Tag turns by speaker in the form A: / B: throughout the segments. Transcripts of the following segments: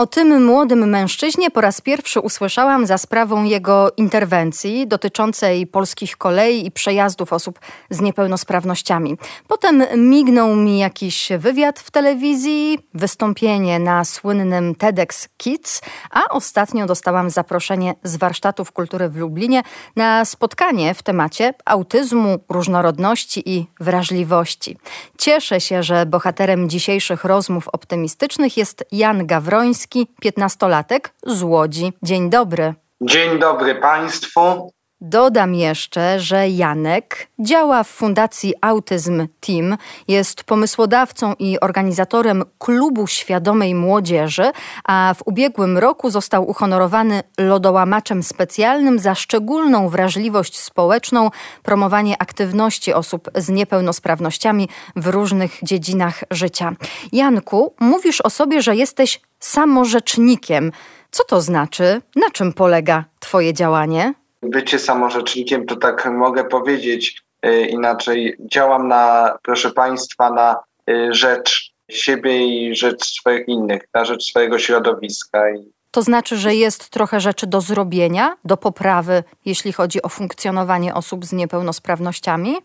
A: O tym młodym mężczyźnie po raz pierwszy usłyszałam za sprawą jego interwencji dotyczącej polskich kolei i przejazdów osób z niepełnosprawnościami. Potem mignął mi jakiś wywiad w telewizji, wystąpienie na słynnym TEDx Kids, a ostatnio dostałam zaproszenie z warsztatów kultury w Lublinie na spotkanie w temacie autyzmu, różnorodności i wrażliwości. Cieszę się, że bohaterem dzisiejszych rozmów optymistycznych jest Jan Gawroński, piętnastolatek z Łodzi. Dzień dobry.
B: Dzień dobry Państwu.
A: Dodam jeszcze, że Janek działa w Fundacji Autyzm Team, jest pomysłodawcą i organizatorem Klubu Świadomej Młodzieży, a w ubiegłym roku został uhonorowany lodołamaczem specjalnym za szczególną wrażliwość społeczną, promowanie aktywności osób z niepełnosprawnościami w różnych dziedzinach życia. Janku, mówisz o sobie, że jesteś samorzecznikiem. Co to znaczy? Na czym polega Twoje działanie?
B: Bycie samorzecznikiem, to tak mogę powiedzieć y, inaczej. Działam na, proszę Państwa, na y, rzecz siebie i rzecz swoich innych, na rzecz swojego środowiska.
A: To znaczy, że jest trochę rzeczy do zrobienia, do poprawy, jeśli chodzi o funkcjonowanie osób z niepełnosprawnościami?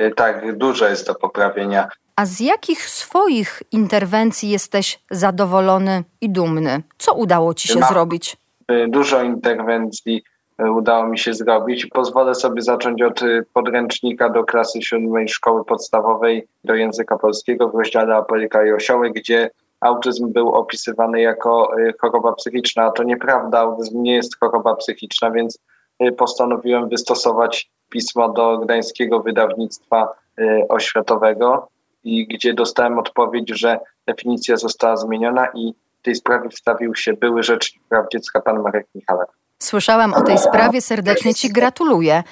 B: Y, tak, dużo jest do poprawienia.
A: A z jakich swoich interwencji jesteś zadowolony i dumny? Co udało ci się zrobić?
B: Dużo interwencji udało mi się zrobić. Pozwolę sobie zacząć od y, podręcznika do klasy siódmej szkoły podstawowej do języka polskiego w rozdziale Aporyka i Osioły, gdzie autyzm był opisywany jako y, choroba psychiczna, a to nieprawda, autyzm nie jest choroba psychiczna, więc y, postanowiłem wystosować pismo do Gdańskiego Wydawnictwa Oświatowego i gdzie dostałem odpowiedź, że definicja została zmieniona i w tej sprawie wstawił się były rzecznik praw dziecka pan Marek Michalak.
A: Słyszałam o tej sprawie, serdecznie Ci gratuluję.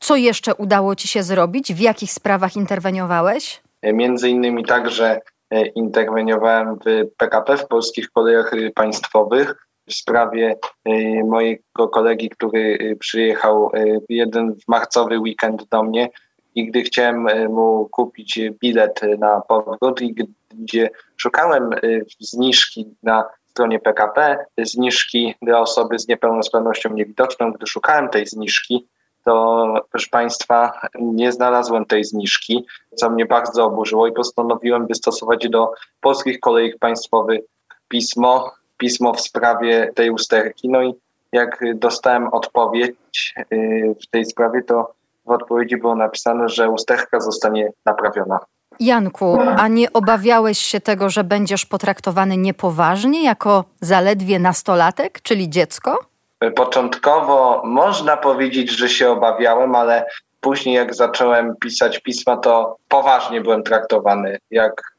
A: Co jeszcze udało Ci się zrobić? W jakich sprawach interweniowałeś?
B: Między innymi tak, że e, interweniowałem w PKP, w Polskich Kolejach Państwowych, w sprawie e, mojego kolegi, który e, przyjechał jeden w marcowy weekend do mnie i gdy chciałem mu kupić bilet na powrót i gdzie szukałem zniżki na stronie PKP zniżki dla osoby z niepełnosprawnością niewidoczną. Gdy szukałem tej zniżki, to proszę Państwa, nie znalazłem tej zniżki, co mnie bardzo oburzyło i postanowiłem wystosować do polskich kolei państwowych pismo, pismo w sprawie tej usterki. No i jak dostałem odpowiedź y, w tej sprawie, to w odpowiedzi było napisane, że usterka zostanie naprawiona.
A: Janku, a nie obawiałeś się tego, że będziesz potraktowany niepoważnie jako zaledwie nastolatek, czyli dziecko?
B: Początkowo można powiedzieć, że się obawiałem, ale później jak zacząłem pisać pisma, to poważnie byłem traktowany jak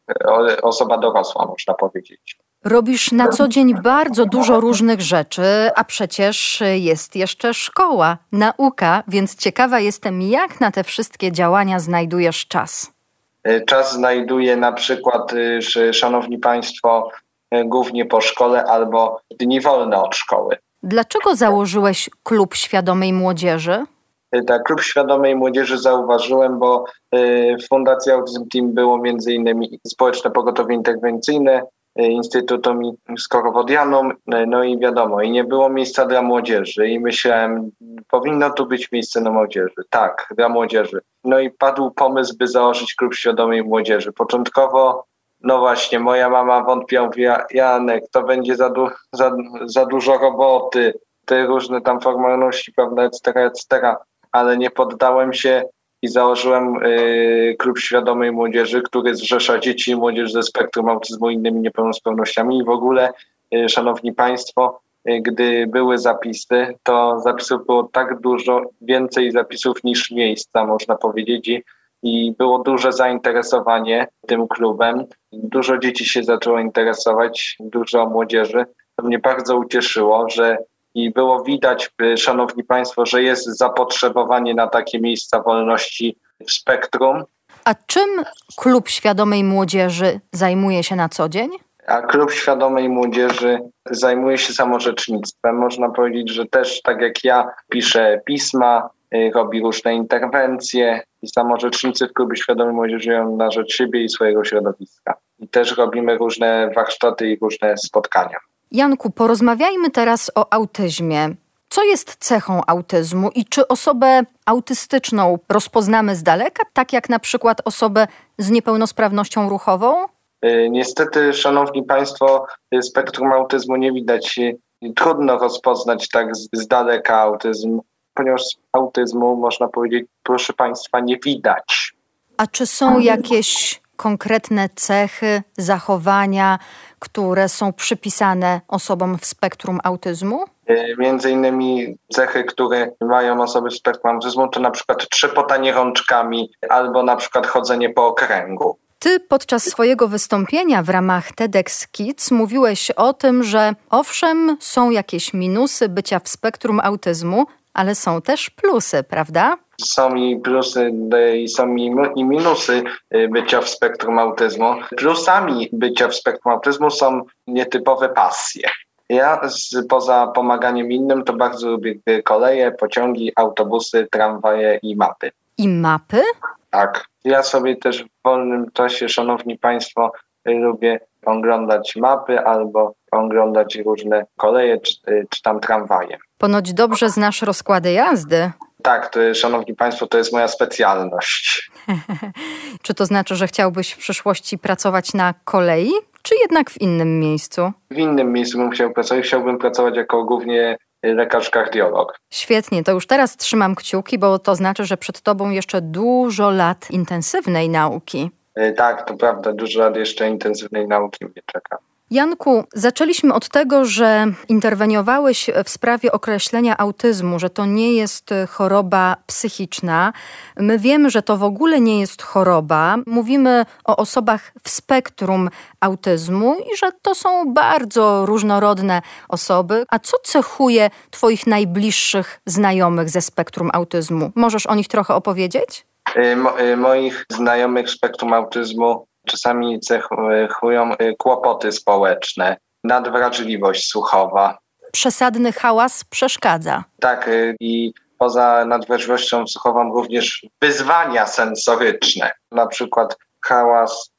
B: osoba dorosła, można powiedzieć.
A: Robisz na co dzień bardzo dużo różnych rzeczy, a przecież jest jeszcze szkoła, nauka, więc ciekawa jestem, jak na te wszystkie działania znajdujesz czas.
B: E, czas znajduje na przykład, y, szanowni państwo, e, głównie po szkole albo dni wolne od szkoły.
A: Dlaczego założyłeś Klub Świadomej Młodzieży?
B: E, tak, Klub Świadomej Młodzieży zauważyłem, bo w Fundacji Autism Team było między innymi społeczne pogotowie interwencyjne, Instytutom Skorowodianom, no i wiadomo, i nie było miejsca dla młodzieży i myślałem, powinno tu być miejsce na młodzieży. Tak, dla młodzieży. No i padł pomysł, by założyć klub świadomej młodzieży. Początkowo, no właśnie, moja mama wątpiła, mówiła, Janek, to będzie za, du za, za dużo roboty, te różne tam formalności, prawda, etc., etc., ale nie poddałem się i założyłem y, Klub Świadomej Młodzieży, który zrzesza dzieci i młodzież ze spektrum autyzmu i innymi niepełnosprawnościami. I w ogóle, y, szanowni państwo, y, gdy były zapisy, to zapisów było tak dużo, więcej zapisów niż miejsca, można powiedzieć. I, i było duże zainteresowanie tym klubem. Dużo dzieci się zaczęło interesować, dużo młodzieży. To mnie bardzo ucieszyło, że i było widać, y, szanowni państwo, że jest zapotrzebowanie na takie miejsca wolności w spektrum.
A: A czym Klub Świadomej Młodzieży zajmuje się na co dzień?
B: A Klub Świadomej Młodzieży zajmuje się samorzecznictwem. Można powiedzieć, że też tak jak ja piszę pisma, y, robi różne interwencje i samorzecznicy w Klubie Świadomej Młodzieży żyją na rzecz siebie i swojego środowiska. I też robimy różne warsztaty i różne spotkania.
A: Janku, porozmawiajmy teraz o autyzmie. Co jest cechą autyzmu i czy osobę autystyczną rozpoznamy z daleka, tak jak na przykład osobę z niepełnosprawnością ruchową?
B: Y, niestety, szanowni państwo, y, spektrum autyzmu nie widać. Trudno rozpoznać tak z daleka autyzm, ponieważ autyzmu, można powiedzieć, proszę państwa, nie widać.
A: A czy są jakieś konkretne cechy, zachowania, które są przypisane osobom w spektrum autyzmu?
B: Między innymi cechy, które mają osoby w spektrum autyzmu, to na przykład trzepotanie rączkami albo na przykład chodzenie po okręgu.
A: Ty podczas swojego wystąpienia w ramach TEDx Kids mówiłeś o tym, że owszem, są jakieś minusy bycia w spektrum autyzmu, ale są też plusy, prawda?
B: Są i plusy e, i są i minusy e, bycia w spektrum autyzmu. Plusami bycia w spektrum autyzmu są nietypowe pasje. Ja z, poza pomaganiem innym to bardzo lubię koleje, pociągi, autobusy, tramwaje i mapy.
A: I mapy?
B: Tak. Ja sobie też w wolnym czasie, szanowni państwo, lubię oglądać mapy albo oglądać różne koleje czy, czy tam tramwaje.
A: Ponoć dobrze znasz rozkłady jazdy.
B: Tak, to, szanowni państwo, to jest moja specjalność.
A: czy to znaczy, że chciałbyś w przyszłości pracować na kolei, czy jednak w innym miejscu?
B: W innym miejscu bym chciał pracować. Chciałbym pracować jako głównie lekarz kardiolog.
A: Świetnie, to już teraz trzymam kciuki, bo to znaczy, że przed tobą jeszcze dużo lat intensywnej nauki.
B: E, tak, to prawda, dużo lat jeszcze intensywnej nauki mnie czeka.
A: Janku, zaczęliśmy od tego, że interweniowałeś w sprawie określenia autyzmu, że to nie jest choroba psychiczna. My wiemy, że to w ogóle nie jest choroba. Mówimy o osobach w spektrum autyzmu i że to są bardzo różnorodne osoby. A co cechuje Twoich najbliższych znajomych ze spektrum autyzmu? Możesz o nich trochę opowiedzieć?
B: Y, y, moich znajomych spektrum autyzmu czasami cechują y, kłopoty społeczne, nadwrażliwość słuchowa.
A: Przesadny hałas przeszkadza.
B: Tak, i poza nadwrażliwością słuchową również wyzwania sensoryczne, na przykład hałas,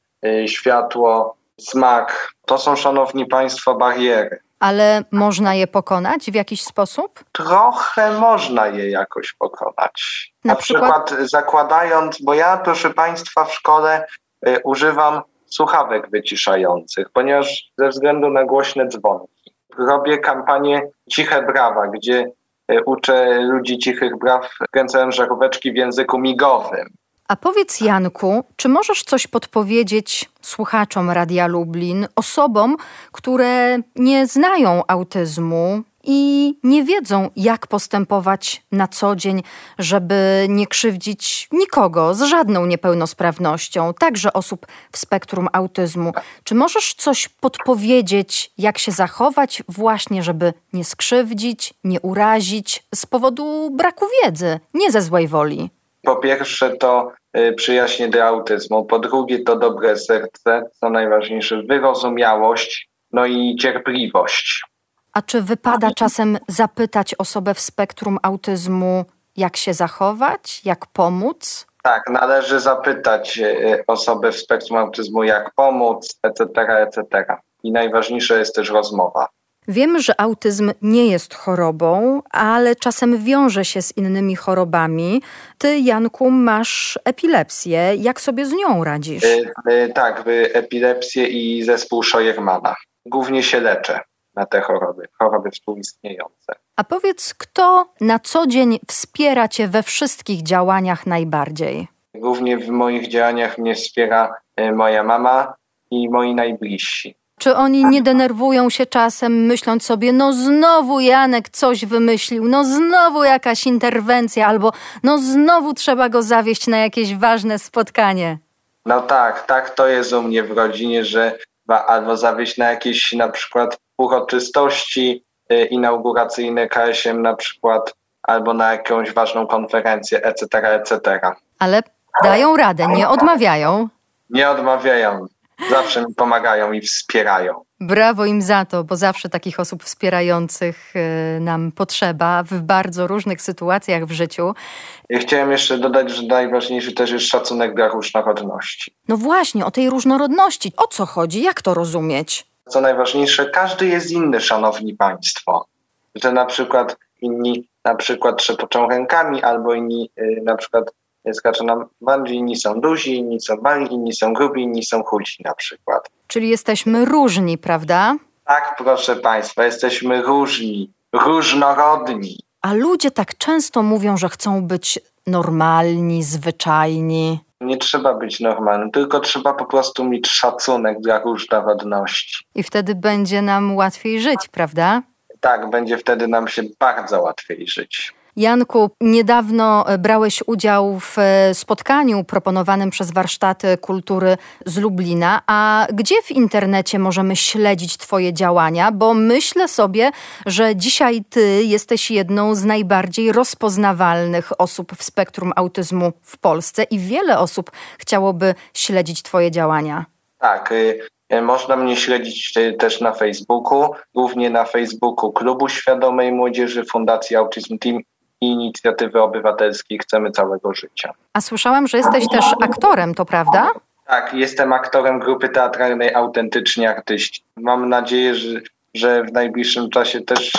B: światło, smak. To są, szanowni państwo, bariery.
A: Ale można je pokonać w jakiś sposób?
B: Trochę można je jakoś pokonać. Na, na przykład... przykład zakładając, bo ja, proszę Państwa, w szkole używam słuchawek wyciszających, ponieważ ze względu na głośne dzwonki robię kampanię Ciche Brawa, gdzie y, uczę ludzi cichych braw, kręcając żaróweczki w języku migowym.
A: A powiedz Janku, czy możesz coś podpowiedzieć słuchaczom Radia Lublin, osobom, które nie znają autyzmu i nie wiedzą, jak postępować na co dzień, żeby nie krzywdzić nikogo z żadną niepełnosprawnością, także osób w spektrum autyzmu. Czy możesz coś podpowiedzieć, jak się zachować, właśnie, żeby nie skrzywdzić, nie urazić z powodu braku wiedzy, nie ze złej woli?
B: Po pierwsze to y, przyjaźnie do autyzmu, po drugie to dobre serce, co najważniejsze wyrozumiałość, no i cierpliwość.
A: A czy wypada czasem zapytać osobę w spektrum autyzmu, jak się zachować, jak pomóc?
B: Tak, należy zapytać y, osobę w spektrum autyzmu, jak pomóc, etc., etc. I najważniejsza jest też rozmowa.
A: Wiemy, że autyzm nie jest chorobą, ale czasem wiąże się z innymi chorobami. Ty, Janku, masz epilepsję. Jak sobie z nią radzisz? Yy,
B: yy, tak, epilepsję i zespół Scheuermana. Głównie się leczę na te choroby, choroby współistniejące.
A: A powiedz, kto na co dzień wspiera cię we wszystkich działaniach najbardziej?
B: Głównie w moich działaniach mnie wspiera moja mama i moi najbliżsi.
A: Czy oni nie denerwują się czasem, myśląc sobie, no znowu Janek coś wymyślił, no znowu jakaś interwencja, albo no znowu trzeba go zawieść na jakieś ważne spotkanie?
B: No tak, tak to jest u mnie w rodzinie, że albo zawieść na jakieś na przykład uroczystości y, inauguracyjne KSM na przykład, albo na jakąś ważną konferencję, etc., etc.
A: Ale dają radę, nie odmawiają?
B: Nie odmawiają. Zawsze mi pomagają i wspierają.
A: Brawo im za to, bo zawsze takich osób wspierających y, nam potrzeba w bardzo różnych sytuacjach w życiu.
B: I chciałem jeszcze dodać, że najważniejszy też jest szacunek dla różnorodności.
A: No właśnie, o tej różnorodności. O co chodzi? Jak to rozumieć?
B: Co najważniejsze, każdy jest inny, szanowni państwo. Że na przykład inni na przykład trzepoczą rękami, albo inni y, na przykład skaczą na bungee, inni są duzi, inni są mali, inni są grubi, inni są chudzi na przykład.
A: Czyli jesteśmy różni, prawda?
B: Tak, proszę państwa, jesteśmy różni, różnorodni.
A: A ludzie tak często mówią, że chcą być normalni, zwyczajni.
B: Nie trzeba być normalnym, tylko trzeba po prostu mieć szacunek dla różnorodności.
A: I wtedy będzie nam łatwiej żyć, prawda?
B: Tak, będzie wtedy nam się bardzo łatwiej żyć.
A: Janku, niedawno e, brałeś udział w e, spotkaniu proponowanym przez Warsztaty Kultury z Lublina. A gdzie w internecie możemy śledzić Twoje działania? Bo myślę sobie, że dzisiaj Ty jesteś jedną z najbardziej rozpoznawalnych osób w spektrum autyzmu w Polsce i wiele osób chciałoby śledzić Twoje działania.
B: Tak, y, y, można mnie śledzić y, też na Facebooku, głównie na Facebooku Klubu Świadomej Młodzieży Fundacji Autism Team i inicjatywy obywatelskiej Chcemy Całego Życia.
A: A słyszałam, że jesteś też aktorem, to prawda?
B: Tak, jestem aktorem grupy teatralnej Autentyczni Artyści. Mam nadzieję, że, że w najbliższym czasie też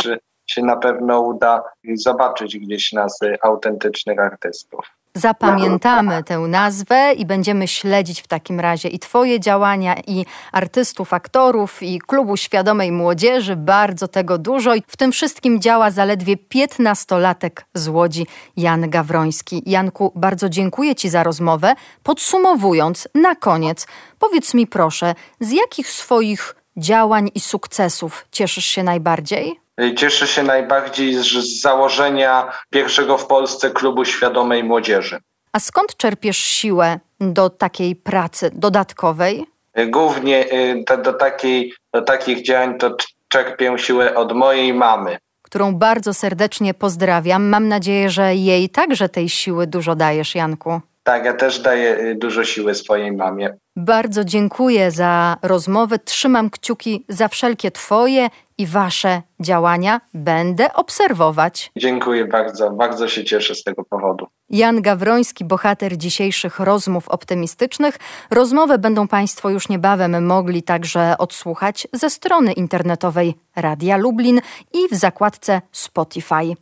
B: się na pewno uda zobaczyć gdzieś nas autentycznych artystów.
A: Zapamiętamy tę nazwę i będziemy śledzić w takim razie i Twoje działania, i artystów, aktorów, i klubu świadomej młodzieży. Bardzo tego dużo. I w tym wszystkim działa zaledwie piętnastolatek z Łodzi, Jan Gawroński. Janku, bardzo dziękuję Ci za rozmowę. Podsumowując, na koniec, powiedz mi proszę, z jakich swoich działań i sukcesów cieszysz się najbardziej?
B: Cieszę się najbardziej z, założenia pierwszego w Polsce klubu świadomej młodzieży.
A: A skąd czerpiesz siłę do takiej pracy dodatkowej?
B: Głównie y, do, do, takiej, do takich działań to czerpię siłę od mojej mamy.
A: Którą bardzo serdecznie pozdrawiam. Mam nadzieję, że jej także tej siły dużo dajesz, Janku.
B: Tak, ja też daję y, dużo siły swojej mamie.
A: Bardzo dziękuję za rozmowę. Trzymam kciuki za wszelkie Twoje i Wasze działania. Będę obserwować.
B: Dziękuję bardzo. Bardzo się cieszę z tego powodu.
A: Jan Gawroński, bohater dzisiejszych rozmów optymistycznych. Rozmowę będą Państwo już niebawem mogli także odsłuchać ze strony internetowej Radia Lublin i w zakładce Spotify.